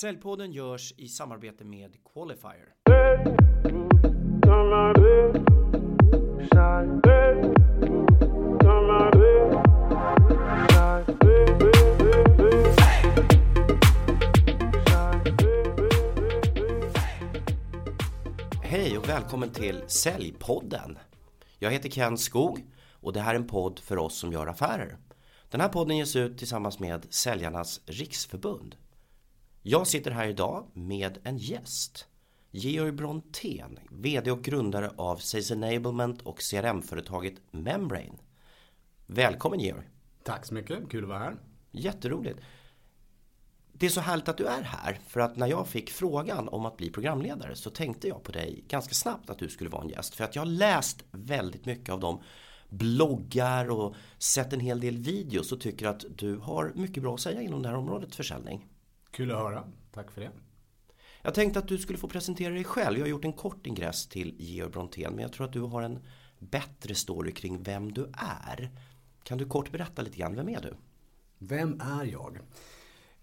Säljpodden görs i samarbete med Qualifier. Hej och välkommen till Säljpodden. Jag heter Ken Skog och det här är en podd för oss som gör affärer. Den här podden ges ut tillsammans med Säljarnas Riksförbund. Jag sitter här idag med en gäst. Georg Brontén, VD och grundare av Sales Enablement och CRM-företaget Membrane. Välkommen Georg! Tack så mycket, kul att vara här. Jätteroligt. Det är så härligt att du är här för att när jag fick frågan om att bli programledare så tänkte jag på dig ganska snabbt att du skulle vara en gäst. För att jag har läst väldigt mycket av de bloggar och sett en hel del videos och tycker att du har mycket bra att säga inom det här området försäljning. Kul att höra, tack för det. Jag tänkte att du skulle få presentera dig själv. Jag har gjort en kort ingress till Georg Brontén men jag tror att du har en bättre story kring vem du är. Kan du kort berätta lite grann, vem är du? Vem är jag?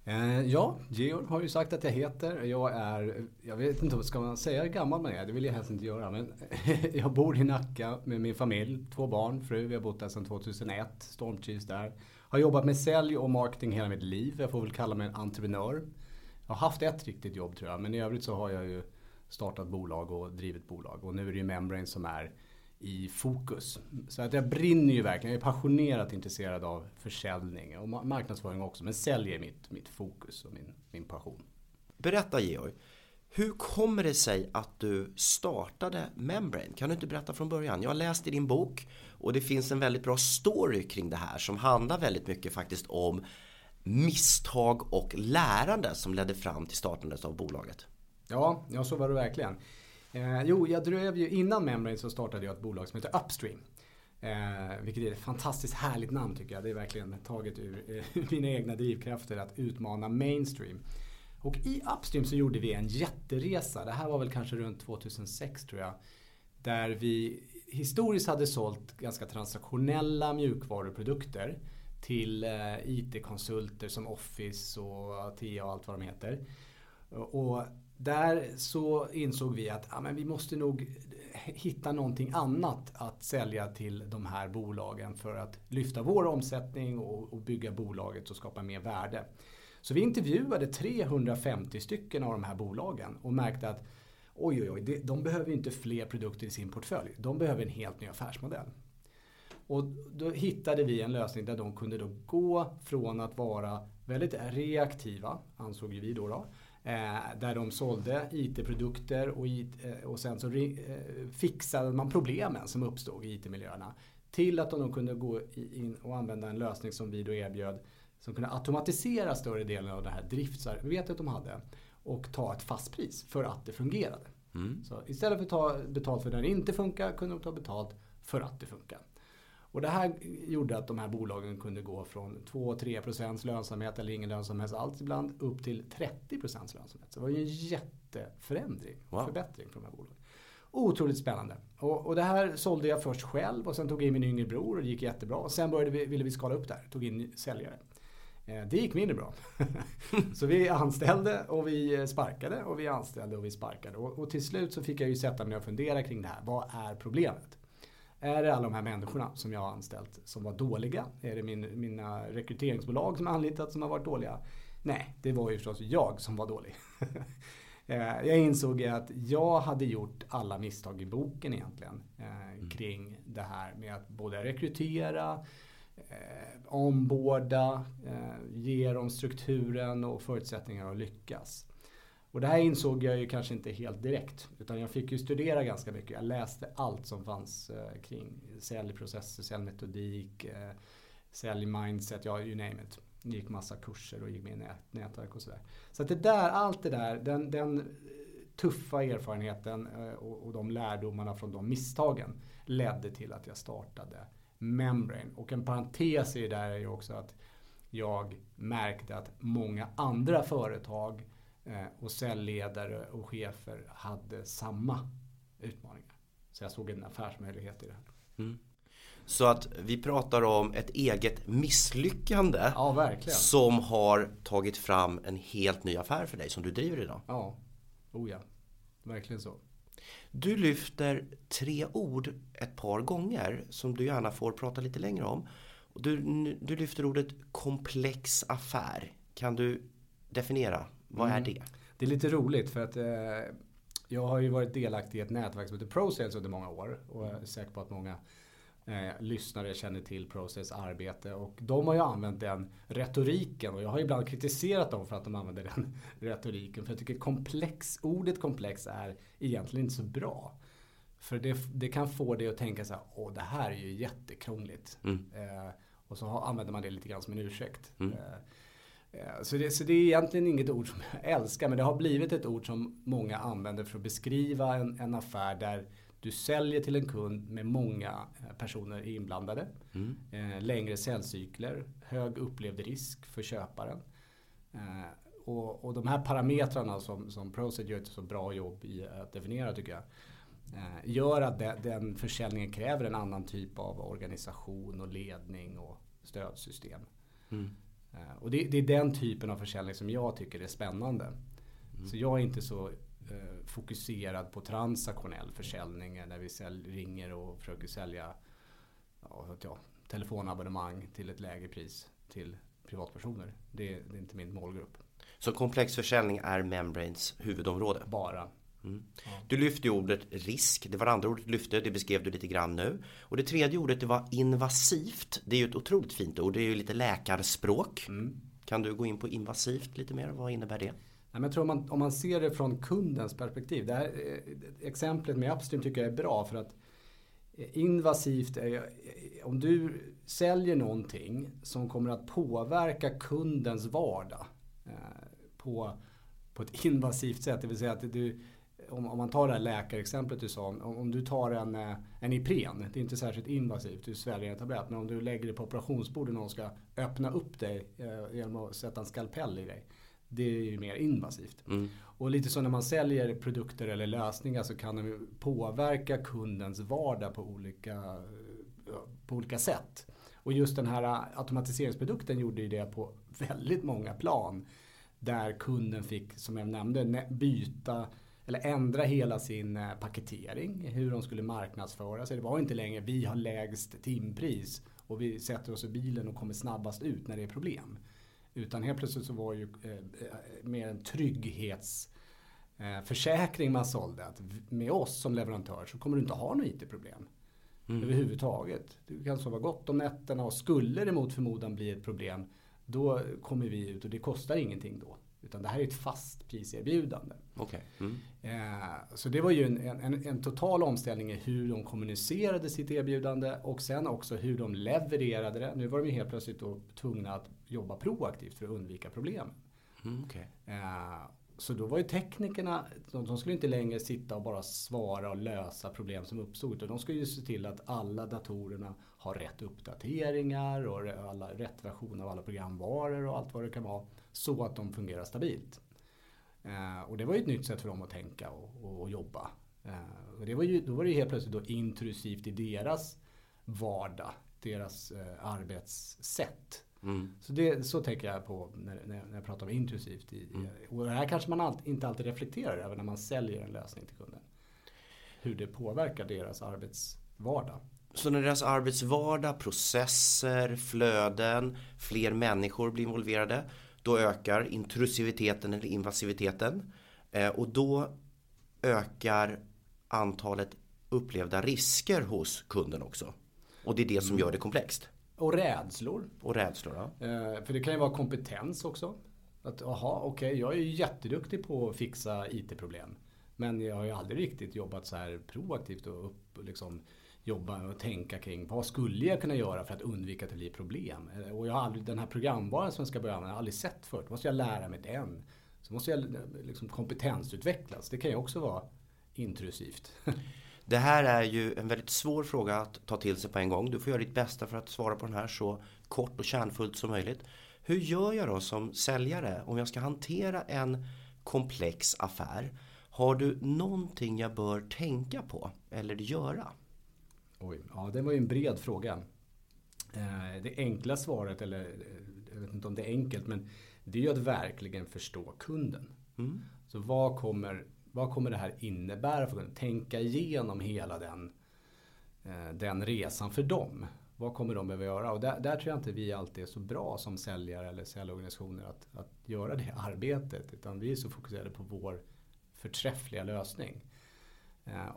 Eh, ja, Georg har ju sagt att jag heter. Jag är, jag vet inte, ska man säga hur gammal man är? Det vill jag helst inte göra. Men jag bor i Nacka med min familj, två barn, fru. Vi har bott där sedan 2001. Stormtrivs där. Har jobbat med sälj och marketing hela mitt liv. Jag får väl kalla mig en entreprenör. Jag har haft ett riktigt jobb tror jag. Men i övrigt så har jag ju startat bolag och drivit bolag. Och nu är det ju Membrane som är i fokus. Så att jag brinner ju verkligen. Jag är passionerat intresserad av försäljning och marknadsföring också. Men sälj är mitt, mitt fokus och min, min passion. Berätta Georg. Hur kommer det sig att du startade Membrane? Kan du inte berätta från början? Jag har läst i din bok och det finns en väldigt bra story kring det här som handlar väldigt mycket faktiskt om misstag och lärande som ledde fram till startandet av bolaget. Ja, ja så var det verkligen. Eh, jo, jag drev ju innan Membrane så startade jag ett bolag som heter Upstream. Eh, vilket är ett fantastiskt härligt namn tycker jag. Det är verkligen taget ur eh, mina egna drivkrafter att utmana mainstream. Och i Upstream så gjorde vi en jätteresa. Det här var väl kanske runt 2006 tror jag. Där vi historiskt hade sålt ganska transaktionella mjukvaruprodukter till eh, IT-konsulter som Office och Atea och allt vad de heter. Och där så insåg vi att ja, men vi måste nog hitta någonting annat att sälja till de här bolagen för att lyfta vår omsättning och, och bygga bolaget och skapa mer värde. Så vi intervjuade 350 stycken av de här bolagen och märkte att oj, oj, oj, de behöver inte fler produkter i sin portfölj. De behöver en helt ny affärsmodell. Och då hittade vi en lösning där de kunde då gå från att vara väldigt reaktiva, ansåg vi då, då eh, där de sålde IT-produkter och, IT, eh, och sen så eh, fixade man problemen som uppstod i IT-miljöerna. Till att de kunde gå in och använda en lösning som vi då erbjöd som kunde automatisera större delen av det här driftsarbetet de hade och ta ett fast pris för att det fungerade. Mm. Så istället för att ta betalt för när det inte funkar kunde de ta betalt för att det funkar. Och det här gjorde att de här bolagen kunde gå från 2-3% lönsamhet eller ingen lönsamhet alls ibland upp till 30% lönsamhet. Så det var ju en jätteförändring, wow. förbättring för de här bolagen. Otroligt spännande. Och, och, det här sålde jag först själv och sen tog jag in min yngre bror och det gick jättebra. Och sen började vi, ville vi skala upp där, tog in säljare. Eh, det gick mindre bra. så vi anställde och vi sparkade och vi anställde och vi sparkade. Och, och till slut så fick jag ju sätta mig och fundera kring det här. Vad är problemet? Är det alla de här människorna som jag har anställt som var dåliga? Är det min, mina rekryteringsbolag som jag anlitat som har varit dåliga? Nej, det var ju förstås jag som var dålig. Eh, jag insåg att jag hade gjort alla misstag i boken egentligen. Eh, mm. Kring det här med att både rekrytera, eh, omborda, eh, ge dem strukturen och förutsättningar att lyckas. Och det här insåg jag ju kanske inte helt direkt. Utan jag fick ju studera ganska mycket. Jag läste allt som fanns eh, kring säljprocesser, säljmetodik, eh, säljmindset, ja you name it. Gick massa kurser och gick med i nät, nätverk och sådär. Så att det där, allt det där, den, den tuffa erfarenheten eh, och, och de lärdomarna från de misstagen ledde till att jag startade Membrane. Och en parentes i det där är ju också att jag märkte att många andra företag Eh, och säljledare och chefer hade samma utmaningar. Så jag såg en affärsmöjlighet i det här. Mm. Så att vi pratar om ett eget misslyckande Ja, verkligen. som har tagit fram en helt ny affär för dig som du driver idag. Ja, oh ja. Verkligen så. Du lyfter tre ord ett par gånger som du gärna får prata lite längre om. Du, du lyfter ordet komplex affär. Kan du definiera, vad är det? Det är lite roligt för att eh, jag har ju varit delaktig i ett nätverk som heter ProSales under många år. Och jag är säker på att många eh, lyssnare känner till ProSales arbete. Och de har ju använt den retoriken. Och jag har ibland kritiserat dem för att de använder den retoriken. För jag tycker komplex, ordet komplex är egentligen inte så bra. För det, det kan få dig att tänka så här, åh det här är ju jättekrångligt. Eh, och så har, använder man det lite grann som en ursäkt. Eh, eh, så det, så det är egentligen inget ord som jag älskar men det har blivit ett ord som många använder för att beskriva en, en affär där du säljer till en kund med många eh, personer inblandade. Eh, längre säljcykler, hög upplevd risk för köparen. Eh, och, och de här parametrarna som, som Proset gör ett så bra jobb i att definiera tycker jag. Eh, gör att de, den försäljningen kräver en annan typ av organisation och ledning och stödsystem. Eh, Och det, det är den typen av försäljning som jag tycker är spännande. Så jag är inte så fokuserad på transaktionell försäljning när vi sälj, ringer och försöker sälja ja, telefonabonnemang till ett lägre pris till privatpersoner. Det, det är inte min målgrupp. Så komplex försäljning är Membranes huvudområde. Bara. Du lyfte ordet risk. Det var det andra ordet du lyfte. Det beskrev du lite grann nu. Och det tredje ordet det var invasivt. Det är ju ett otroligt fint ord. Det är ju lite läkarspråk. Kan du gå in på invasivt lite mer? Vad innebär det? Nej, men jag tror om man, om man ser det från kundens perspektiv. Det här eh, exemplet med Upstream tycker jag är bra för att eh, invasivt är ju- om du säljer någonting som kommer att påverka kundens vardag på, på ett invasivt sätt. Det vill säga att du, om, om man tar det här läkarexemplet du sa, om, om du tar en, en Ipren, det är inte särskilt invasivt, du sväljer en tablett, men om du lägger det på operationsbordet och någon ska öppna upp dig genom att sätta en skalpell i dig. Det är ju mer invasivt. Och lite så när man säljer produkter eller lösningar så kan de påverka kundens vardag på olika, på olika sätt. Och just den här automatiseringsprodukten gjorde ju det på väldigt många plan. Där kunden fick, som jag nämnde, nä- byta eller ändra hela sin eh, paketering. Hur de skulle marknadsföra sig. Det var inte längre vi har lägst timpris och vi sätter oss i bilen och kommer snabbast ut när det är problem. Utan helt plötsligt så var ju eh, eh, mer en trygghets eh, man sålde. Att med oss som leverantör så kommer du inte ha några IT-problem. Överhuvudtaget. Du kan sova gott om nätterna och skulle det mot förmodan bli ett problem då kommer vi ut och det kostar ingenting då. Utan det här är ett fast priserbjudande. Okej. Mm. Eh, Så det var ju en, en, en total omställning i hur de kommunicerade sitt erbjudande och sen också hur de levererade det. Nu var de ju helt plötsligt då tvungna att jobba proaktivt för att undvika problem. Mm, okej. Eh, Så då var ju teknikerna, de de skulle inte längre sitta och bara svara och lösa problem som uppstod. Utan de skulle ju se till att alla datorerna har rätt uppdateringar och alla, rätt version av alla programvaror och allt vad det kan vara. Så att de fungerar stabilt. Eh, Och det var ju ett nytt sätt för dem att tänka och, och, jobba. Eh, Och det var ju, då var det ju helt plötsligt då intrusivt i deras vardag, deras eh, arbetssätt. Mm. Så, det, så tänker jag på när, när, jag pratar om intrusivt. I, Och det här kanske man allt, inte alltid reflekterar över när man säljer en lösning till kunden. Hur det påverkar deras arbetsvardag. Så när deras arbetsvardag, processer, flöden, fler människor blir involverade då ökar intrusiviteten eller invasiviteten eh, och då ökar antalet upplevda risker hos kunden också. Och det är det som gör det komplext. Och rädslor. Och rädslor. Ja. Eh, för det kan ju vara kompetens också. Att aha, okej, jag är ju jätteduktig på att fixa IT-problem. Men jag har ju aldrig riktigt jobbat så här proaktivt och upp, liksom jobba och tänka kring vad skulle jag kunna göra för att undvika att det blir problem. Och jag har aldrig, den här programvaran som jag ska börja använda, jag har aldrig sett förut. måste jag lära mig den. Så måste jag liksom kompetensutvecklas. Det kan ju också vara intrusivt. Det här är ju en väldigt svår fråga att ta till sig på en gång. Du får göra ditt bästa för att svara på den här så kort och kärnfullt som möjligt. Hur gör jag då som säljare om jag ska hantera en komplex affär? Har du någonting jag bör tänka på eller göra? Oj, ja det var ju en bred fråga. Eh, det enkla svaret, eller eh, jag vet inte om det är enkelt, men det är ju att verkligen förstå kunden. Mm. Så vad kommer, vad kommer det här innebära för kunden? Tänka igenom hela den, eh, den resan för dem. Vad kommer de behöva göra? Och där, där, tror jag inte vi alltid är så bra som säljare eller säljorganisationer att, att göra det arbetet. Utan vi är så fokuserade på vår förträffliga lösning.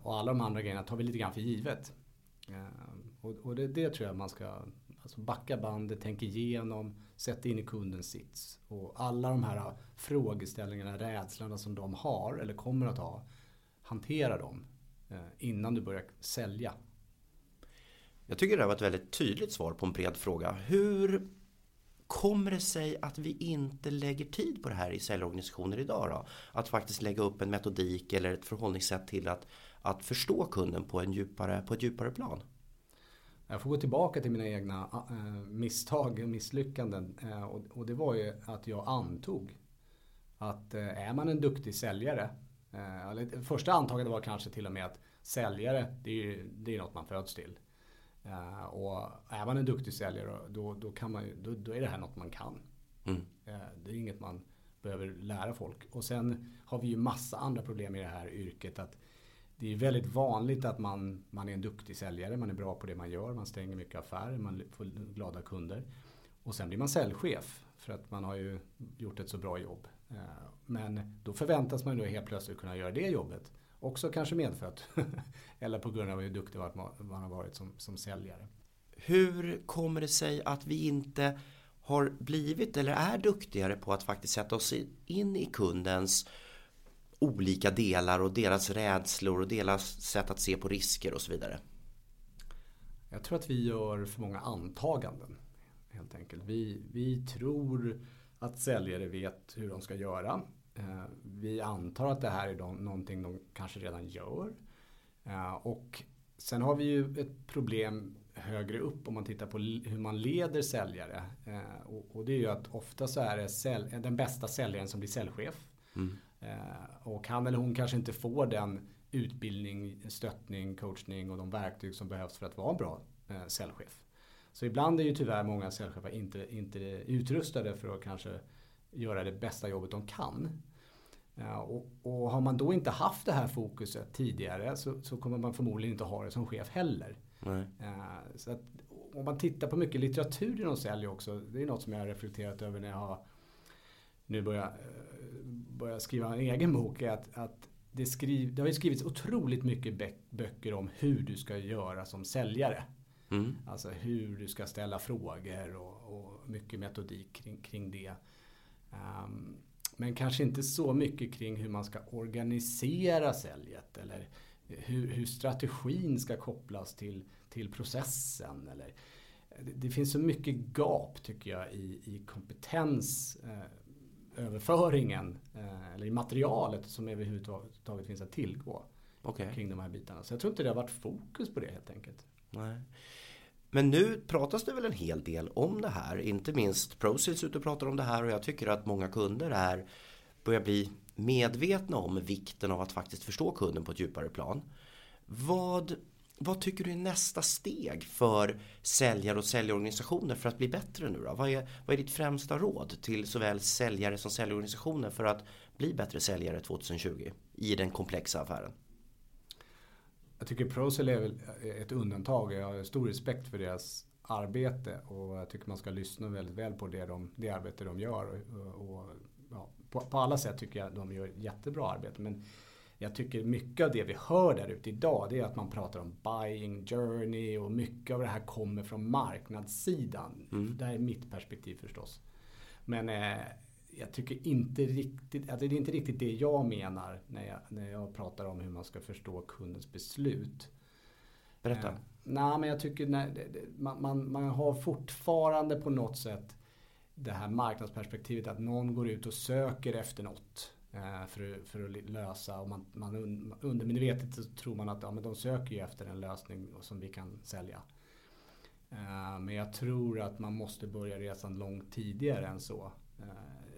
Och alla de andra grejerna tar vi lite grann för givet. Ehm, och, och det, det, tror jag man ska alltså backa bandet, tänka igenom, sätta in i kundens sits. Och alla de här äh, frågeställningarna, rädslorna som de har eller kommer att ha, hantera dem eh, innan du börjar sälja. Jag tycker det var ett väldigt tydligt svar på en bred fråga. Hur kommer det sig att vi inte lägger tid på det här i säljorganisationer idag då? Att faktiskt lägga upp en metodik eller ett förhållningssätt till att, att förstå kunden på, en djupare, på ett djupare plan? Jag får gå tillbaka till mina egna äh, misstag och misslyckanden. Äh, och, det var ju att jag antog att äh, är man en duktig säljare. Första antagandet var kanske till och med att säljare, det är ju det är något man föds till. Och är man en duktig säljare då, då, kan man, då, då är det här något man kan. Mm. Det är inget man behöver lära folk. Och sen har vi ju massa andra problem i det här yrket. att det är väldigt vanligt att man, man är en duktig säljare, man är bra på det man gör, man stänger mycket affärer, man får glada kunder. Och sen blir man säljchef för att man har ju gjort ett så bra jobb. Eh, men då förväntas man då helt plötsligt kunna göra det jobbet. Också kanske medfött. Eller på grund av hur duktig man har varit som, som säljare. Hur kommer det sig att vi inte har blivit eller är duktigare på att faktiskt sätta oss in i kundens olika delar och deras rädslor och deras sätt att se på risker och så vidare? Jag tror att vi gör för många antaganden. Helt enkelt. Vi, vi tror att säljare vet hur de ska göra. Eh, vi antar att det här är de, någonting de kanske redan gör. Eh, och sen har vi ju ett problem högre upp om man tittar på hur man leder säljare. Eh, och det är ju att ofta så är det den bästa säljaren som blir säljchef. Mm. Och han eller hon kanske inte får den utbildning, stöttning, coachning och de verktyg som behövs för att vara en bra säljchef. Så ibland är ju tyvärr många säljchefer inte, inte utrustade för att kanske göra det bästa jobbet de kan. Och, och, har man då inte haft det här fokuset tidigare så, så kommer man förmodligen inte ha det som chef heller. Nej. Så att, om man tittar på mycket litteratur inom sälj också. Det är något som jag har reflekterat över när jag har nu börjat, börjat skriva en egen bok. Är att, att det, skriv, det har ju skrivits otroligt mycket böcker om hur du ska göra som säljare. Mm. Alltså hur du ska ställa frågor och, och mycket metodik kring, kring det. Um, men kanske inte så mycket kring hur man ska organisera säljet eller hur, hur strategin ska kopplas till, till processen. Eller, det, det finns så mycket gap tycker jag i, i kompetensöverföringen eh, eh, eller i materialet som överhuvudtaget finns att tillgå. Okay. Kring de här bitarna. Så jag tror inte det har varit fokus på det helt enkelt. Nej. Men nu pratas det väl en hel del om det här. Inte minst ProSales ute och pratar om det här och jag tycker att många kunder är börjar bli medvetna om vikten av att faktiskt förstå kunden på ett djupare plan. Vad, vad tycker du är nästa steg för säljare och säljorganisationer för att bli bättre nu då? Vad är, vad är ditt främsta råd till såväl säljare som säljorganisationer för att bli bättre säljare 2020 i den komplexa affären? Jag tycker Procell är väl ett undantag. Jag har stor respekt för deras arbete och jag tycker man ska lyssna väldigt väl på det, de, det arbete de gör. Och, och ja, på, på, alla sätt tycker jag de gör jättebra arbete. Men jag tycker mycket av det vi hör där ute idag det är att man pratar om buying journey och mycket av det här kommer från marknadssidan. Mm. Det här är mitt perspektiv förstås. Men eh, jag tycker inte riktigt, alltså det är inte riktigt det jag menar när jag, när jag pratar om hur man ska förstå kundens beslut. Berätta. Eh, nej, men jag tycker nej, man, man, man har fortfarande på något sätt det här marknadsperspektivet att någon går ut och söker efter något. Eh, för, för att lösa och man, man undermedvetet så tror man att ja, men de söker ju efter en lösning som vi kan sälja. Eh, men jag tror att man måste börja resan långt tidigare än så.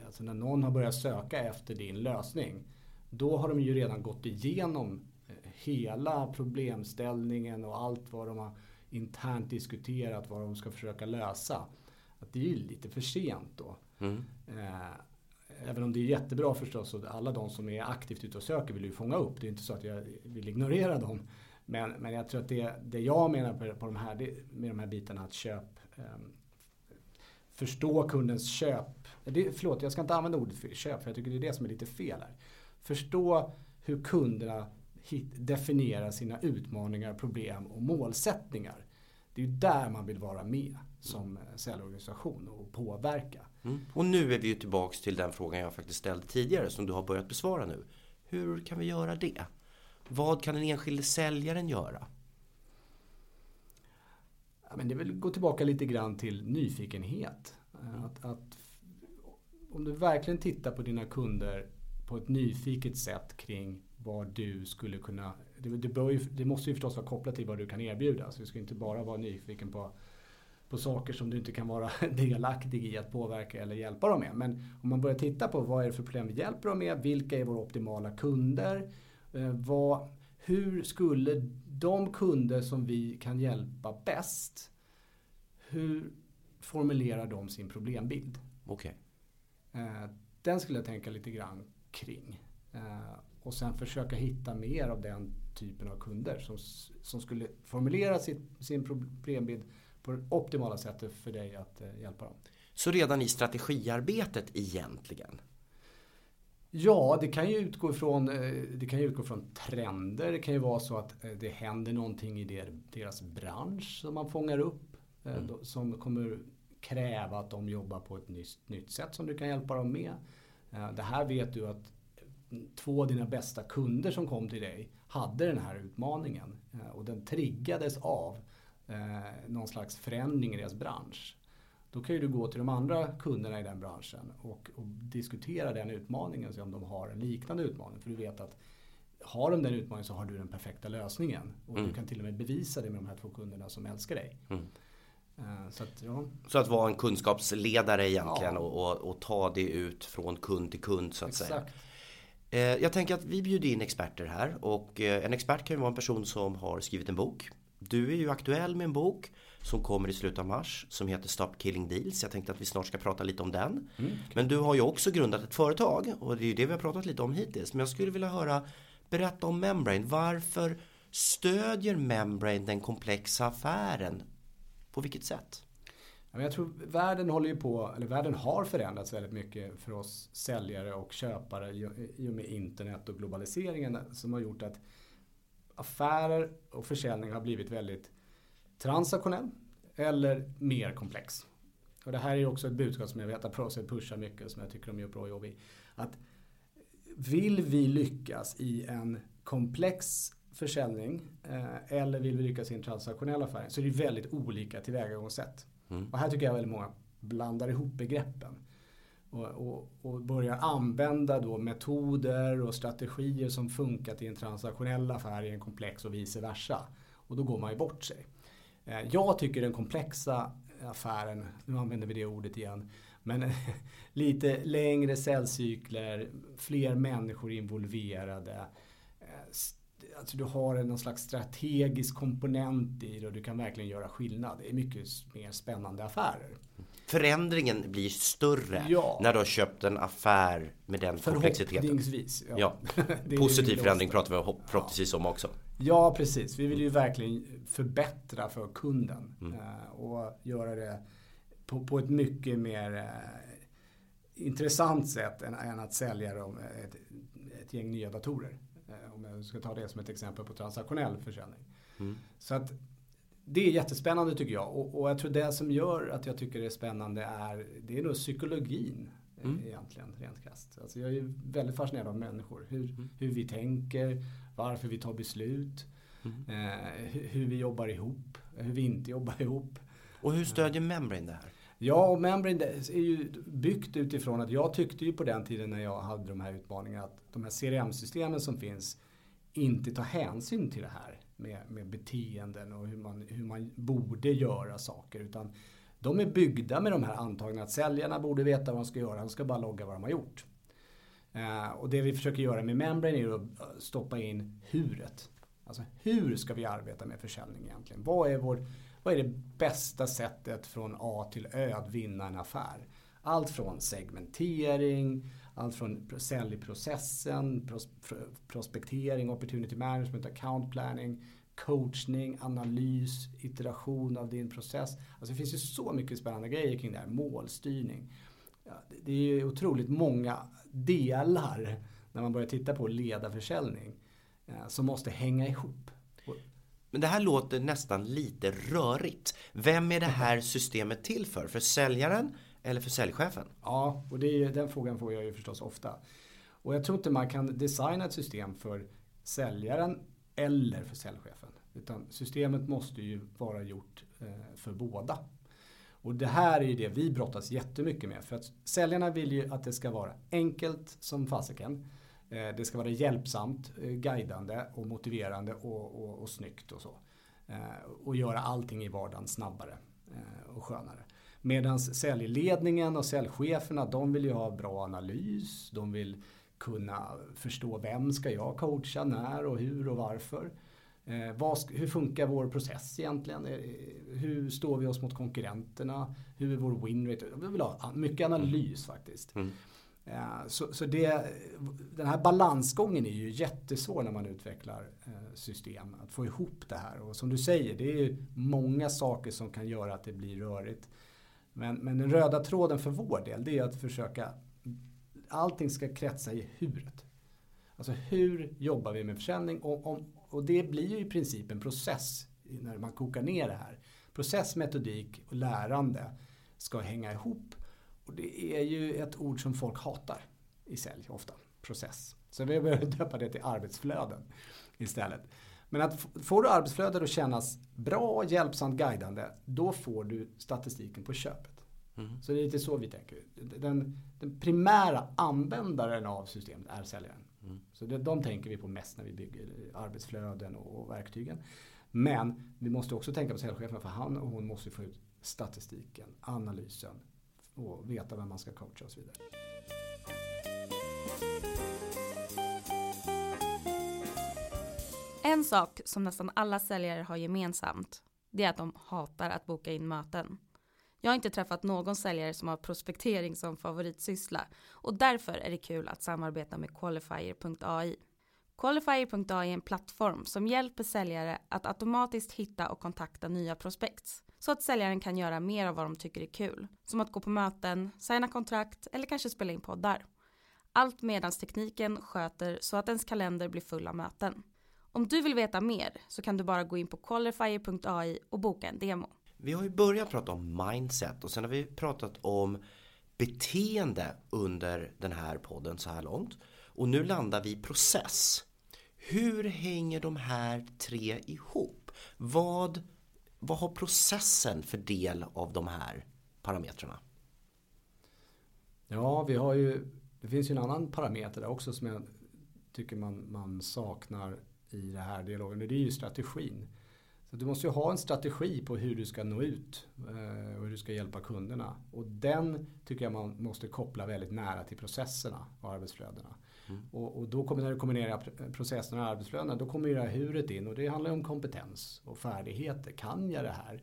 Alltså när någon har börjat söka efter din lösning. Då har de ju redan gått igenom hela problemställningen och allt vad de har internt diskuterat, vad de ska försöka lösa. Att det är ju lite för sent då. Mm. Även om det är jättebra förstås och alla de som är aktivt ute och söker vill ju fånga upp. Det är inte så att jag vill ignorera dem. Men, men jag tror att det, det jag menar på, på de här, det, med de här bitarna att köp eh, förstå kundens köp. Det, förlåt, jag ska inte använda ordet för köp för jag tycker det är det som är lite fel här. Förstå hur kunderna hit, definierar sina utmaningar, problem och målsättningar. Det är ju där man vill vara med som eh, säljorganisation och påverka. Mm. Och nu är vi ju tillbaks till den frågan jag faktiskt ställde tidigare som du har börjat besvara nu. Hur kan vi göra det? Vad kan den enskilde säljaren göra? Ja, men det vill gå tillbaka lite grann till nyfikenhet. Mm. Att, att, om du verkligen tittar på dina kunder på ett nyfiket sätt kring vad du skulle kunna... Det, det, ju, det, måste ju förstås vara kopplat till vad du kan erbjuda. Så du ska inte bara vara nyfiken på, på saker som du inte kan vara delaktig i att påverka eller hjälpa dem med. Men om man börjar titta på vad är det för problem vi hjälper dem med? Vilka är våra optimala kunder? Eh, vad, hur skulle de kunder som vi kan hjälpa bäst, hur formulerar de sin problembild? Okej. Okay. Eh, den skulle jag tänka lite grann kring. Eh, och sen försöka hitta mer av den typen av kunder som, som skulle formulera sitt, sin problembild på det optimala sättet för dig att eh, hjälpa dem. Så redan i strategiarbetet egentligen? Ja, det kan ju utgå ifrån, eh, det kan ju utgå från trender. Det kan ju vara så att eh, det händer någonting i deras bransch som man fångar upp. Mm. Som kommer kräva att de jobbar på ett nytt, nytt sätt som du kan hjälpa dem med. Det här vet du att två av dina bästa kunder som kom till dig hade den här utmaningen. Och den triggades av någon slags förändring i deras bransch. Då kan ju du gå till de andra kunderna i den branschen och, och diskutera den utmaningen och se om de har en liknande utmaning. För du vet att har de den utmaningen så har du den perfekta lösningen. Och mm. du kan till och med bevisa det med de här två kunderna som älskar dig. Mm. Uh, så, att, ja. så att vara en kunskapsledare egentligen ja. och, och, och, ta det ut från kund till kund så att Exakt. säga. Uh, jag tänker att vi bjuder in experter här och uh, en expert kan ju vara en person som har skrivit en bok. Du är ju aktuell med en bok som kommer i slutet av mars som heter Stop Killing Deals. Jag tänkte att vi snart ska prata lite om den. Mm. Men du har ju också grundat ett företag och det är ju det vi har pratat lite om hittills. Men jag skulle vilja höra, berätta om Membrane. Varför stödjer Membrane den komplexa affären? På vilket sätt? Jag tror världen håller ju på, eller världen har förändrats väldigt mycket för oss säljare och köpare i och med internet och globaliseringen som har gjort att affärer och försäljning har blivit väldigt transaktionell eller mer komplex. Och det här är också ett budskap som jag vet att Proset pushar mycket som jag tycker de gör bra jobb i. Att vill vi lyckas i en komplex försäljning eh, eller vill vi lyckas i en transaktionell affär så är det väldigt olika tillvägagångssätt. Mm. Och här tycker jag väldigt många blandar ihop begreppen. Och, och, och, börjar använda då metoder och strategier som funkat i en transaktionell affär i en komplex och vice versa. Och då går man ju bort sig. Eh, jag tycker den komplexa affären, nu använder vi det ordet igen, men lite längre säljcykler, fler människor involverade. Alltså du har någon slags strategisk komponent i det och du kan verkligen göra skillnad. Det är mycket mer spännande affärer. Förändringen blir större ja. när du har köpt en affär med den komplexiteten. Förhoppningsvis. Ja. ja. Positiv förändring pratar vi förhoppningsvis om också. Ja, precis. Vi vill ju verkligen förbättra för kunden mm. Eh, och göra det på, på ett mycket mer eh, intressant sätt än, än att sälja dem ett, ett gäng nya datorer. Eh, om jag ska ta det som ett exempel på transaktionell försäljning. Mm. Så att det är jättespännande tycker jag. Och, och, jag tror det som gör att jag tycker det är spännande är, det är nog psykologin mm. egentligen, rent krasst. Alltså jag är väldigt fascinerad av människor. Hur, mm. hur vi tänker, varför vi tar beslut, mm. eh, hur vi jobbar ihop, hur vi inte jobbar ihop. Och hur stödjer Membrane det här? Ja, och Membrane är ju byggt utifrån att jag tyckte ju på den tiden när jag hade de här utmaningarna att de här CRM-systemen som finns inte tar hänsyn till det här med, med beteenden och hur man, hur man borde göra saker. Utan de är byggda med de här antagandena att säljarna borde veta vad de ska göra, de ska bara logga vad de har gjort. Eh, och det vi försöker göra med Membrane är att eh, stoppa in huret. Alltså hur ska vi arbeta med försäljning egentligen? Vad är, vår, vad är det bästa sättet från A till Ö att vinna en affär? Allt från segmentering, allt från säljprocessen, prospektering, opportunity management, account planning, coachning, analys, iteration av din process. Alltså det finns ju så mycket spännande grejer kring det här. Målstyrning. Ja, det är ju otroligt många delar när man börjar titta på ledarförsäljning eh, som måste hänga ihop. Men det här låter nästan lite rörigt. Vem är det här systemet till för? För säljaren eller för säljchefen? Ja, och det är, den frågan får jag ju förstås ofta. Och jag tror inte man kan designa ett system för säljaren eller för säljchefen. Utan systemet måste ju vara gjort eh, för båda. Och det här är ju det vi brottas jättemycket med. För att säljarna vill ju att det ska vara enkelt som fasiken. Eh, det ska vara hjälpsamt, eh, guidande och motiverande och, och, och snyggt och så. Och göra allting i vardagen snabbare och skönare. Medan säljledningen och säljcheferna de vill ju ha bra analys. De vill kunna förstå vem ska jag coacha, när och hur och varför. Eh, vad, hur funkar vår process egentligen? Eh, hur står vi oss mot konkurrenterna? Hur är vår winrate? Vi vill ha mycket analys faktiskt. Mm. Eh, så, så det, den här balansgången är ju jättesvår när man utvecklar eh, system. Att få ihop det här. Och som du säger, det är ju många saker som kan göra att det blir rörigt. Men, men den röda tråden för vår del det är att försöka allting ska kretsa i huret. Alltså hur jobbar vi med försäljning? Och, om, och det blir ju i princip en process när man kokar ner det här. Process, metodik och lärande ska hänga ihop. Och det är ju ett ord som folk hatar i sälj ofta. Process. Så vi behöver döpa det till arbetsflöden istället. Men att får du arbetsflödet att kännas bra, hjälpsamt, guidande, då får du statistiken på köpet. Mm. Så det är lite så vi tänker. Den, den primära användaren av systemet är säljaren. Mm. Så det, de tänker vi på mest när vi bygger arbetsflöden och, och verktygen. Men vi måste också tänka på säljchefen för han och hon måste få ut statistiken, analysen och veta vem man ska coacha och så vidare. En sak som nästan alla säljare har gemensamt, det är att de hatar att boka in möten. Jag har inte träffat någon säljare som har prospektering som favoritsyssla och därför är det kul att samarbeta med Qualifier.ai. Qualifier.ai är en plattform som hjälper säljare att automatiskt hitta och kontakta nya prospekt så att säljaren kan göra mer av vad de tycker är kul, som att gå på möten, signa kontrakt eller kanske spela in poddar. Allt medan tekniken sköter så att ens kalender blir full av möten. Om du vill veta mer så kan du bara gå in på qualifier.ai och boka en demo. Vi har ju börjat prata om mindset och sen har vi pratat om beteende under den här podden så här långt. Och nu landar vi i process. Hur hänger de här tre ihop? Vad, vad har processen för del av de här parametrarna? Ja, vi har ju, det finns ju en annan parameter där också som jag tycker man, man saknar i det här dialogen. Det är ju strategin. Så du måste ju ha en strategi på hur du ska nå ut eh, och hur du ska hjälpa kunderna. Och den tycker jag man måste koppla väldigt nära till processerna och arbetsflödena. Mm. Och, och, då kommer när du kombinerar processerna och arbetsflödena då kommer ju det här huret in och det handlar om kompetens och färdigheter. Kan jag det här?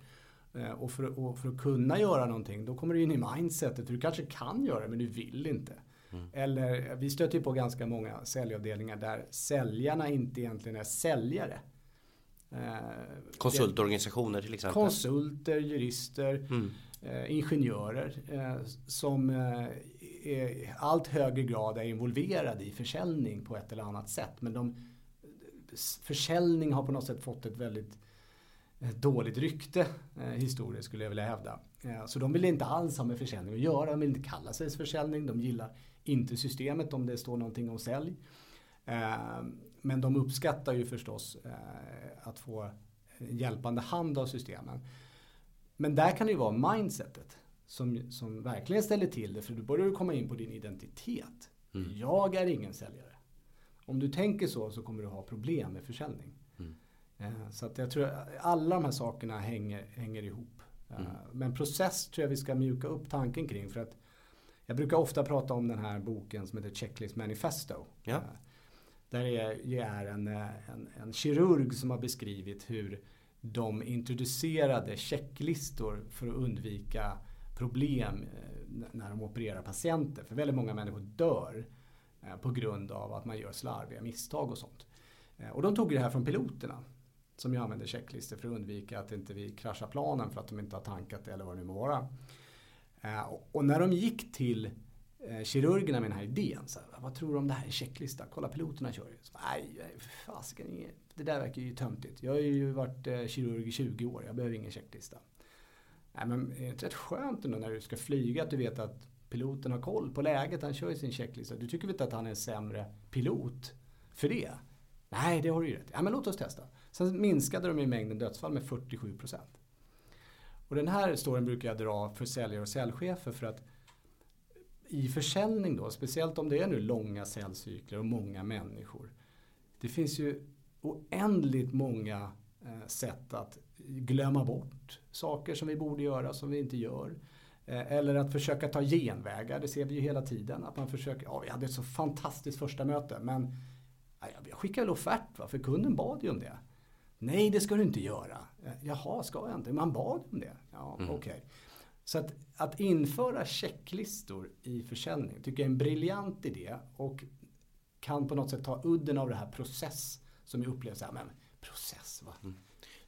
Eh, och för, och för, att kunna göra någonting då kommer du in i mindsetet. Du kanske kan göra det men du vill inte. Mm. Eller vi stöter ju på ganska många säljavdelningar där säljarna inte egentligen är säljare. Eh, Konsultorganisationer till exempel? Konsulter, jurister, mm. eh, ingenjörer eh, som i allt högre grad är involverade i försäljning på ett eller annat sätt. Men de, försäljning har på något sätt fått ett väldigt dåligt rykte historiskt skulle jag vilja hävda. Så de vill inte alls ha med försäljning att göra. De vill inte kalla sig försäljning. De gillar inte systemet om det står någonting om sälj. Men de uppskattar ju förstås eh, att få en hjälpande hand av systemen. Men där kan det ju vara mindsetet som, som verkligen ställer till det. För då börjar du komma in på din identitet. Mm. Jag är ingen säljare. Om du tänker så så kommer du ha problem med försäljning. Mm. Eh, så att jag tror att alla de här sakerna hänger, hänger ihop. Eh, mm. Men process tror jag vi ska mjuka upp tanken kring. För att Jag brukar ofta prata om den här boken som heter Checklist Manifesto. Ja. Eh, Där är, är en, eh, en, en kirurg som har beskrivit hur de introducerade checklistor för att undvika problem eh, när de opererar patienter. För väldigt många människor dör på grund av att man gör slarviga misstag och sånt. Och de tog det här från piloterna som ju använder checklistor för att undvika att inte vi kraschar planen för att de inte har tankat det eller vad det nu må vara. Eh, och- när de gick till eh, kirurgerna med den här idén. Så här, vad tror du om det här en checklista? Kolla piloterna kör ju. Nej, för fasiken, det där verkar ju töntigt. Jag har ju varit eh, kirurg i 20 år, jag behöver ingen checklista. Nej, men är det inte rätt skönt ändå när du ska flyga att du vet att piloten har koll på läget, han kör ju sin checklista. Du tycker väl inte att han är en sämre pilot för det? Nej, det har du ju rätt i. Ja, men låt oss testa. Sen minskade de ju mängden dödsfall med 47 procent. Och den här storyn brukar jag dra för säljare och säljchefer för att i försäljning då, speciellt om det är nu långa säljcykler och många människor. Det finns ju oändligt många eh, sätt att glömma bort saker som vi borde göra som vi inte gör. Eh, eller att försöka ta genvägar, det ser vi ju hela tiden. Att man försöker, ja vi hade ett så fantastiskt första möte men jag skickade väl offert va, för kunden bad ju om det. Nej, det ska du inte göra. Eh, Jaha, ska jag inte? Man bad om det. Ja, okej. Så att, att införa checklistor i försäljning tycker jag är en briljant idé och kan på något sätt ta udden av det här process som jag upplever så här, men process va?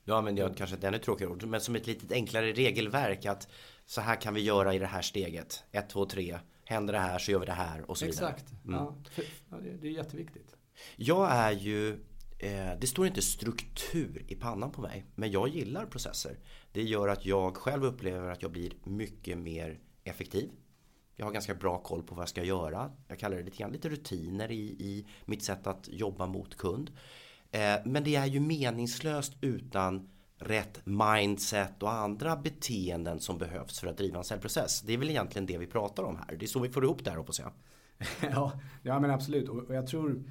Nu använder jag kanske ett ännu tråkigare ord, men som ett lite enklare regelverk att så här kan vi göra i det här steget. 1, 2, 3. Händer det här så gör vi det här och så vidare. Exakt. Ja, för, ja, det, det är jätteviktigt. Jag är ju, Eh, det står inte struktur i pannan på mig, men jag gillar processer. Det gör att jag själv upplever att jag blir mycket mer effektiv. Jag har ganska bra koll på vad jag ska göra. Jag kallar det lite grann lite rutiner i, i mitt sätt att jobba mot kund. Eh, men det är ju meningslöst utan rätt mindset och andra beteenden som behövs för att driva en säljprocess. Det är väl egentligen det vi pratar om här. Det är så vi får ihop det här hoppas jag. ja, ja, men absolut. Och, jag tror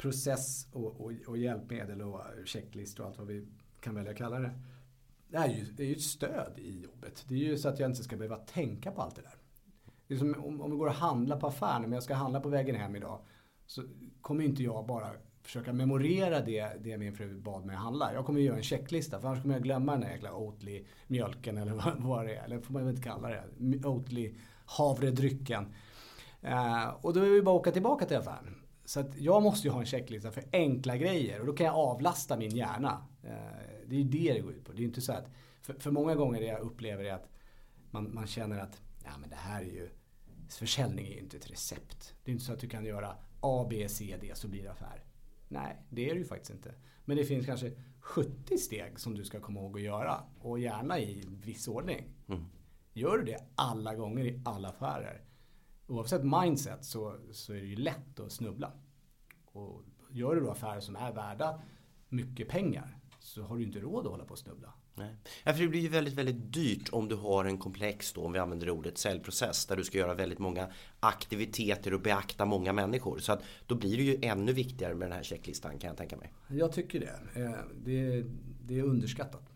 process och, och, och hjälpmedel och checklistor och allt vad vi kan välja att kalla det. Det är ju, det är ju ett stöd i jobbet. Det är ju så att jag inte ska behöva tänka på allt det där. Det är som om, om vi går och handlar på affären, om jag ska handla på vägen hem idag. Så kommer inte jag bara försöka memorera det, det min fru bad mig handla. Jag kommer ju göra en checklista för annars kommer jag glömma den här jäkla Oatly mjölken eller vad, vad det är. Eller får man väl inte kalla det. Oatly havredrycken. Eh, och då är vi bara att åka tillbaka till affären. Så att jag måste ju ha en checklista för enkla grejer och då kan jag avlasta min hjärna. Eh, det är ju det det går ut på. Det är inte så att, för, för många gånger det jag upplever är att man, man känner att ja, men det här är ju, försäljning är ju inte ett recept. Det är inte så att du kan göra A, B, C, D så blir det affär. Nej, det är det ju faktiskt inte. Men det finns kanske 70 steg som du ska komma ihåg att göra och gärna i viss ordning. Gör du det alla gånger i alla affärer oavsett mindset så, så är det ju lätt att snubbla. Och gör du då affärer som är värda mycket pengar så har du inte råd att hålla på och snubbla. Nej. Ja, för det blir ju väldigt, väldigt dyrt om du har en komplex, då, om vi använder det ordet, säljprocess där du ska göra väldigt många aktiviteter och beakta många människor. Så att då blir det ju ännu viktigare med den här checklistan kan jag tänka mig. Jag tycker det. Eh, Det, det är underskattat.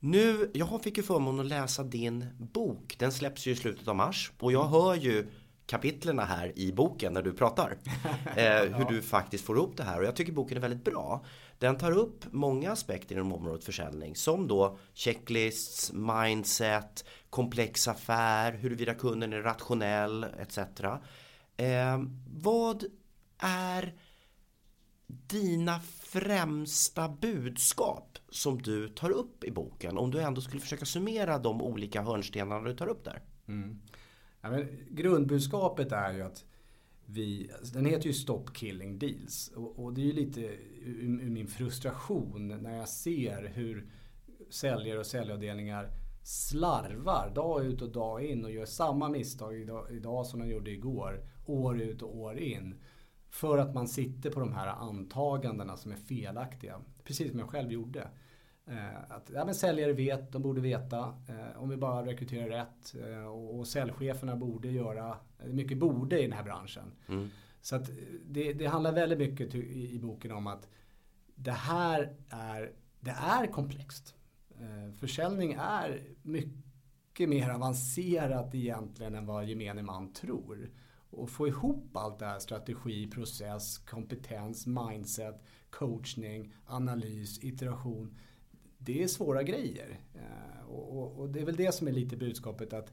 Nu, jag fick ju förmånen att läsa din bok. Den släpps ju i slutet av mars och jag hör ju kapitlerna här i boken när du pratar. Eh, hur du faktiskt får ihop det här och jag tycker boken är väldigt bra. Den tar upp många aspekter inom området försäljning som då checklists, mindset, komplex affär, huruvida kunden är rationell etc. Eh, vad är dina främsta budskap som du tar upp i boken? Om du ändå skulle försöka summera de olika hörnstenarna du tar upp där. Mm. Ja, men grundbudskapet är ju att vi, alltså den heter ju Stop Killing Deals. Och, och det är ju lite ur, ur min frustration när jag ser hur säljare och säljavdelningar slarvar dag ut och dag in och gör samma misstag idag, idag som de gjorde igår. År ut och år in. För att man sitter på de här antagandena som är felaktiga. Precis som jag själv gjorde. Eh, att ja, men säljare vet, de borde veta. Eh, om vi bara rekryterar rätt. Eh, och, och säljcheferna borde göra, mycket borde i den här branschen. Så att det, det handlar väldigt mycket i, i boken om att det här är, det är komplext. Försäljning är mycket mycket mer avancerat egentligen än vad gemene man tror. Och få ihop allt det här, strategi, process, kompetens, mindset, coachning, analys, iteration. Det är svåra grejer. Eh, och, och, det är väl det som är lite budskapet att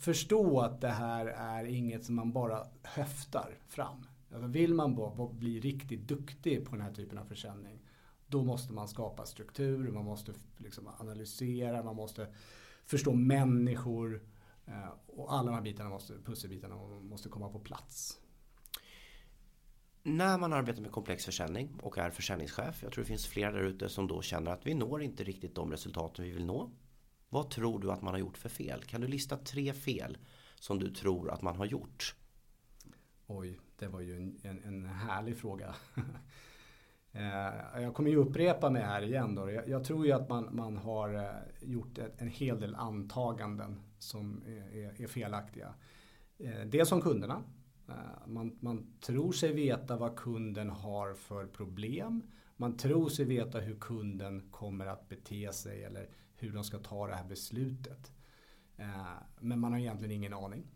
förstå att det här är inget som man bara höftar fram. Alltså vill man bli riktigt duktig på den här typen av försäljning då måste man skapa struktur, man måste liksom analysera, man måste förstå människor eh, och alla de här bitarna måste, pusselbitarna måste komma på plats. När man arbetar med komplex försäljning och är försäljningschef, jag tror det finns flera där ute som då känner att vi når inte riktigt de resultaten vi vill nå. Vad tror du att man har gjort för fel? Kan du lista tre fel som du tror att man har gjort? Oj, det var ju en, en, en härlig fråga. Eh, jag kommer ju upprepa mig här igen då. Jag, jag tror ju att man, man har eh, gjort en hel del antaganden som är, är felaktiga. Eh, dels om kunderna. Eh, man, man tror sig veta vad kunden har för problem. Man tror sig veta hur kunden kommer att bete sig eller hur de ska ta det här beslutet. Eh, men man har egentligen ingen aning.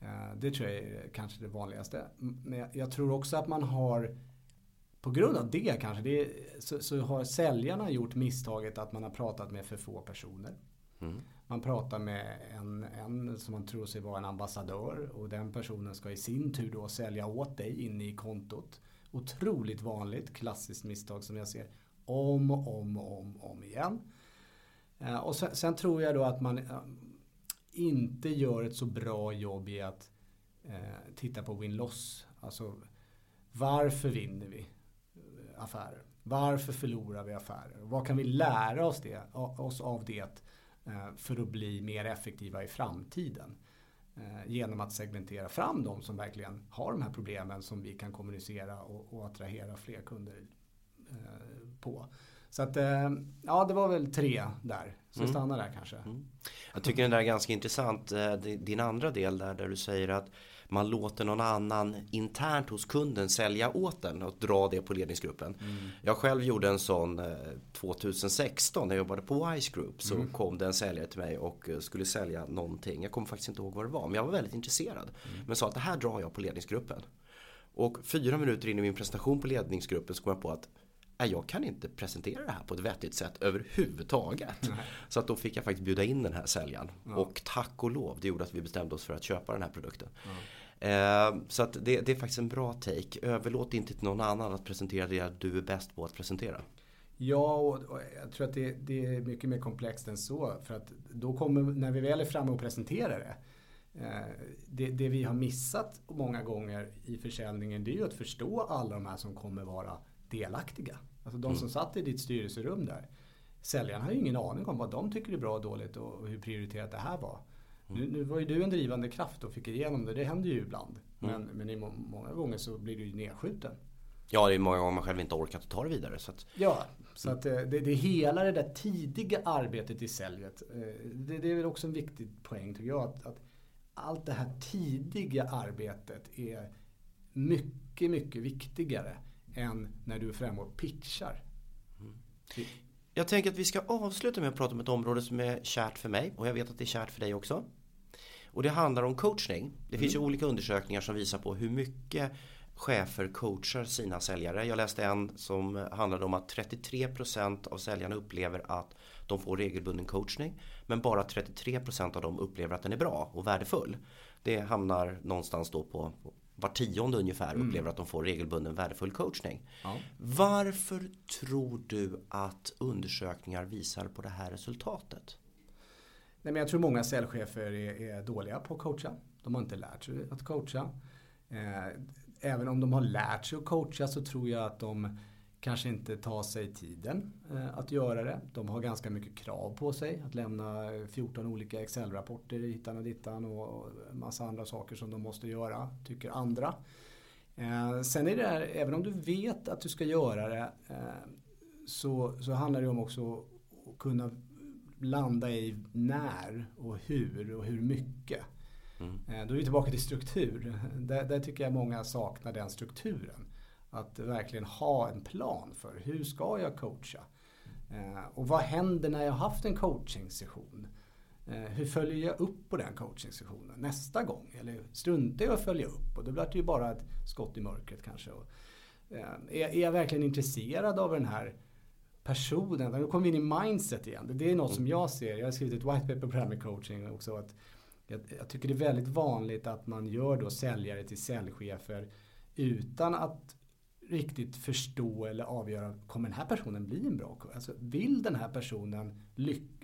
Eh, det tror jag är kanske det vanligaste. Men jag tror också att man har på grund av det kanske det, så, så, har säljarna gjort misstaget att man har pratat med för få personer. Mm. Man pratar med en, en som man tror sig vara en ambassadör och den personen ska i sin tur då sälja åt dig inne i kontot. Otroligt vanligt, klassiskt misstag som jag ser om och om och om, om igen. Eh, och sen, sen, tror jag då att man eh, inte gör ett så bra jobb i att eh, titta på win-loss. Alltså varför vinner vi? affärer? Varför förlorar vi affärer? Vad kan vi lära oss, det, oss av det eh, för att bli mer effektiva i framtiden? Eh, genom att segmentera fram de som verkligen har de här problemen som vi kan kommunicera och, och attrahera fler kunder eh, på. Så att, ja det var väl tre där. Så mm. stanna där kanske. Mm. Jag tycker den där är ganska intressant. Din andra del där, där du säger att man låter någon annan internt hos kunden sälja åt den och dra det på ledningsgruppen. Mm. Jag själv gjorde en sån 2016 när jag jobbade på Wise Group så mm. kom det en säljare till mig och eh, skulle sälja någonting. Jag kommer faktiskt inte ihåg vad det var men jag var väldigt intresserad. Mm. Men sa att det här drar jag på ledningsgruppen. Och fyra minuter in i min presentation på ledningsgruppen så kom jag på att jag kan inte presentera det här på ett vettigt sätt överhuvudtaget. Nej. Så att då fick jag faktiskt bjuda in den här säljaren. Ja. Och tack och lov, det gjorde att vi bestämde oss för att köpa den här produkten. Ja. Eh, så att det, det, är faktiskt en bra take. Överlåt inte till någon annan att presentera det du är bäst på att presentera. Ja, och, jag tror att det, det, är mycket mer komplext än så. För att då kommer, när vi väl är framme och presenterar det, eh, det, det, vi har missat många gånger i försäljningen det är ju att förstå alla de här som kommer vara delaktiga. Alltså de mm. som satt i ditt styrelserum där. Säljarna har ju ingen aning om vad de tycker är bra och dåligt och hur prioriterat det här var. Mm. Nu, nu, var ju du en drivande kraft och fick igenom det. Det händer ju ibland. Mm. Men, men i må många gånger så blir du ju nedskjuten. Ja, det är många gånger man själv inte orkat ta det vidare. Så att... Ja, så att eh, det, det är hela det där tidiga arbetet i säljet. Eh, det, det är väl också en viktig poäng tycker jag. Att, att allt det här tidiga arbetet är mycket, mycket viktigare än när du är framme och pitchar. Mm. Jag tänker att vi ska avsluta med att prata om ett område som är kärt för mig och jag vet att det är kärt för dig också. Och det handlar om coachning. Det mm. finns ju olika undersökningar som visar på hur mycket chefer coachar sina säljare. Jag läste en som handlade om att 33% av säljarna upplever att de får regelbunden coachning. Men bara 33% av dem upplever att den är bra och värdefull. Det hamnar någonstans då på var tionde ungefär mm. upplever att de får regelbunden värdefull coachning. Ja. Varför tror du att undersökningar visar på det här resultatet? Nej, men jag tror många säljchefer är, är, dåliga på att coacha. De har inte lärt sig att coacha. Eh, även om de har lärt sig att coacha så tror jag att de kanske inte tar sig tiden eh, att göra det. De har ganska mycket krav på sig att lämna 14 olika Excel-rapporter hittan och dittan och massa andra saker som de måste göra, tycker andra. Eh, sen är det här, även om du vet att du ska göra det eh, så, så handlar det om också att kunna landa i när och hur och hur mycket. Mm. Eh, då är vi tillbaka till struktur. Där, där, tycker jag många saknar den strukturen. Att verkligen ha en plan för hur ska jag coacha? Eh, och vad händer när jag har haft en coaching-session? Eh, hur följer jag upp på den coaching-sessionen nästa gång? Eller struntar jag att följa upp? Och då blir det ju bara ett skott i mörkret kanske. Eh, är, jag verkligen intresserad av den här personen? Nu kommer vi in i mindset igen. Det är något som jag ser. Jag har skrivit ett white paper på det här med coaching också. Att jag, jag tycker det är väldigt vanligt att man gör då säljare till säljchefer utan att riktigt förstå eller avgöra, kommer den här personen bli en bra coach? Alltså, vill den här personen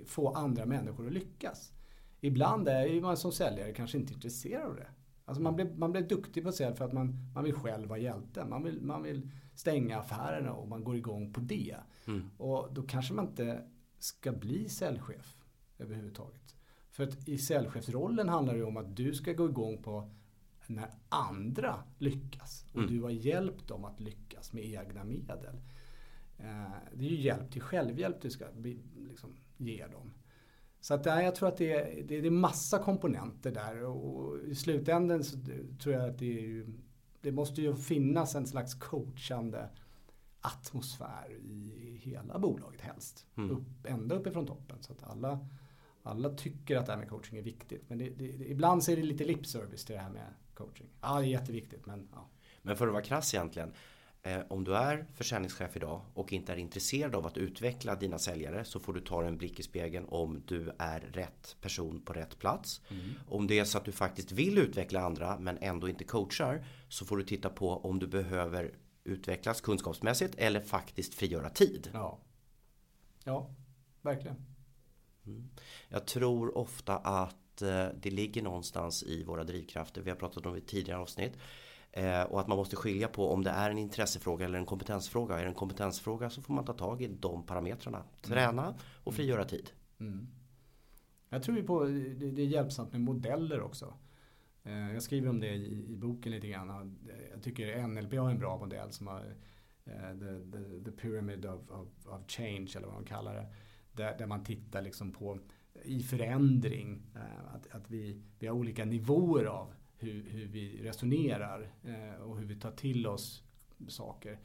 få andra människor att lyckas? Ibland är man som säljare kanske inte intresserad av det. Alltså man, blir, man blir duktig på att sälja för att man, man vill själv vara hjälte. Man vill, man vill stänga affärerna och man går igång på det. Mm. Och då kanske man inte ska bli säljchef överhuvudtaget. För att i säljchefsrollen handlar det om att du ska gå igång på när andra lyckas. Och mm. du har hjälpt dem att lyckas med egna medel. Eh, det är ju hjälp till självhjälp du ska liksom, ge dem. Så att, jag tror att det är, det är massa komponenter där och i slutändan så tror jag att det, är, det måste ju finnas en slags coachande atmosfär i hela bolaget helst. Mm. Upp, ända uppifrån toppen så att alla, alla tycker att det här med coaching är viktigt. Men det, det, ibland så är det lite lip service till det här med coaching. Ja, det är jätteviktigt men ja. Men för att vara krass egentligen. Eh, om du är försäljningschef idag och inte är intresserad av att utveckla dina säljare så får du ta en blick i spegeln om du är rätt person på rätt plats. Mm. Om det är så att du faktiskt vill utveckla andra men ändå inte coachar så får du titta på om du behöver utvecklas kunskapsmässigt eller faktiskt frigöra tid. Ja, ja verkligen. Mm. Jag tror ofta att Eh, det ligger någonstans i våra drivkrafter. Vi har pratat om det i tidigare avsnitt. Eh, och att man måste skilja på om det är en intressefråga eller en kompetensfråga. Är det en kompetensfråga så får man ta tag i de parametrarna. Mm. Träna och mm. frigöra tid. Mm. Jag tror på det är hjälpsamt med modeller också. Eh, jag skriver om det i, boken lite grann. Jag tycker NLP har en bra modell som har the, the, the Pyramid of, of, of, Change eller vad de kallar det. Där, där man tittar liksom på i förändring. Eh, att, att vi, vi har olika nivåer av hur, hur vi resonerar eh, och hur vi tar till oss saker.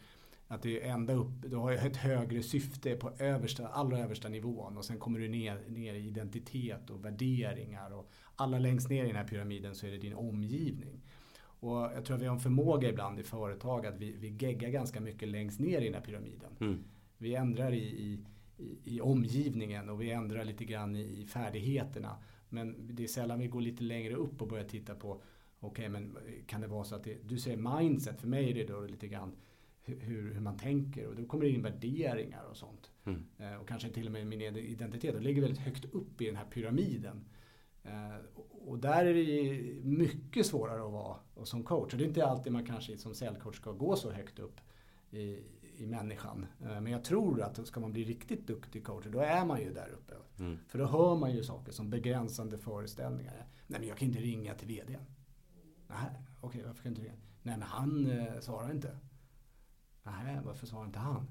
Att det är ända upp, du har ett högre syfte på översta, allra översta nivån och sen kommer du ner, ner i identitet och värderingar. Och alla längst ner i den här pyramiden så är det din omgivning. Och jag tror att vi har en förmåga ibland i företag att vi, vi geggar ganska mycket längst ner i den här pyramiden. Mm. Vi ändrar i, i i, omgivningen och vi ändrar lite grann i, färdigheterna. Men det är sällan vi går lite längre upp och börjar titta på Okej, okay, men kan det vara så att det, du säger mindset, för mig är det då lite grann hur, hur man tänker och då kommer det in värderingar och sånt. Mm. Eh, och kanske till och med min identitet. Det ligger väldigt högt upp i den här pyramiden. Eh, och där är det mycket svårare att vara och som coach. Och det är inte alltid man kanske som säljcoach ska gå så högt upp i, i människan. Eh, men jag tror att ska man bli riktigt duktig coach, då är man ju där uppe. Mm. För då hör man ju saker som begränsande föreställningar. Nej men jag kan inte ringa till VDn. Nej, okej varför kan inte ringa? Nej men han eh, svarar inte. Nej, varför svarar inte han?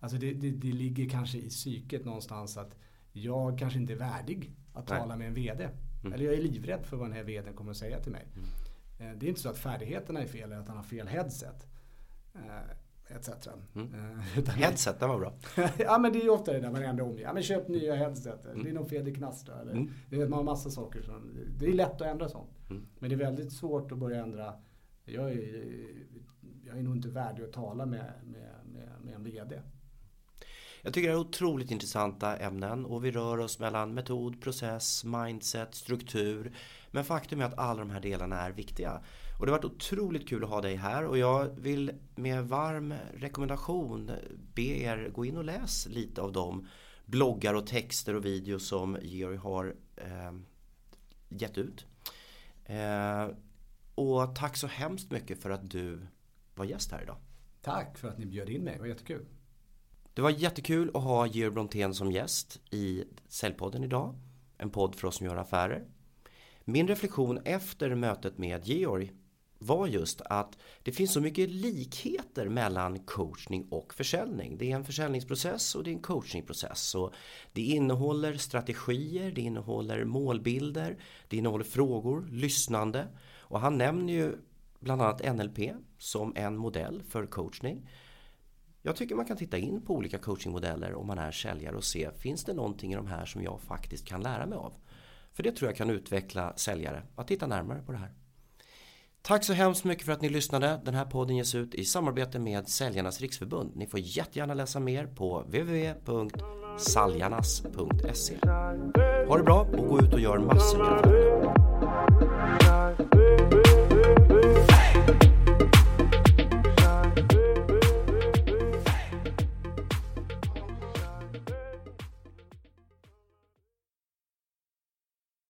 Alltså det, det, det, ligger kanske i psyket någonstans att jag kanske inte är värdig att Nej. tala med en VD. Mm. Eller jag är livrädd för vad den här VDn kommer att säga till mig. Mm. Eh, det är inte så att färdigheterna är fel eller att han har fel headset. Eh, etc. Mm. Uh, headset, den var bra. ja men det är ju ofta det där man ändrar om. Ja men köp nya headset. Mm. Det är någon fel i knastra. Eller, mm. det man har massa saker. Som, det är lätt att ändra sånt. Mm. Men det är väldigt svårt att börja ändra. Jag är, jag är nog inte värdig att tala med, med, med, med en VD. Jag tycker det är otroligt intressanta ämnen och vi rör oss mellan metod, process, mindset, struktur. Men faktum är att alla de här delarna är viktiga. Och det har varit otroligt kul att ha dig här och jag vill med varm rekommendation be er gå in och läs lite av de bloggar och texter och videos som Georg har eh, gett ut. Eh, och tack så hemskt mycket för att du var gäst här idag. Tack för att ni bjöd in mig, det var jättekul. Det var jättekul att ha Georg Brontén som gäst i Säljpodden idag. En podd för oss som gör affärer. Min reflektion efter mötet med Georg var just att det finns så mycket likheter mellan coachning och försäljning. Det är en försäljningsprocess och det är en coachingprocess. Och det innehåller strategier, det innehåller målbilder, det innehåller frågor, lyssnande. Och han nämner ju bland annat NLP som en modell för coachning. Jag tycker man kan titta in på olika coachingmodeller om man är säljare och se finns det någonting i de här som jag faktiskt kan lära mig av. För det tror jag kan utveckla säljare att titta närmare på det här. Tack så hemskt mycket för att ni lyssnade. Den här podden ges ut i samarbete med Säljarnas Riksförbund. Ni får jättegärna läsa mer på www.saljarnas.se. Ha det bra och gå ut och gör massor med.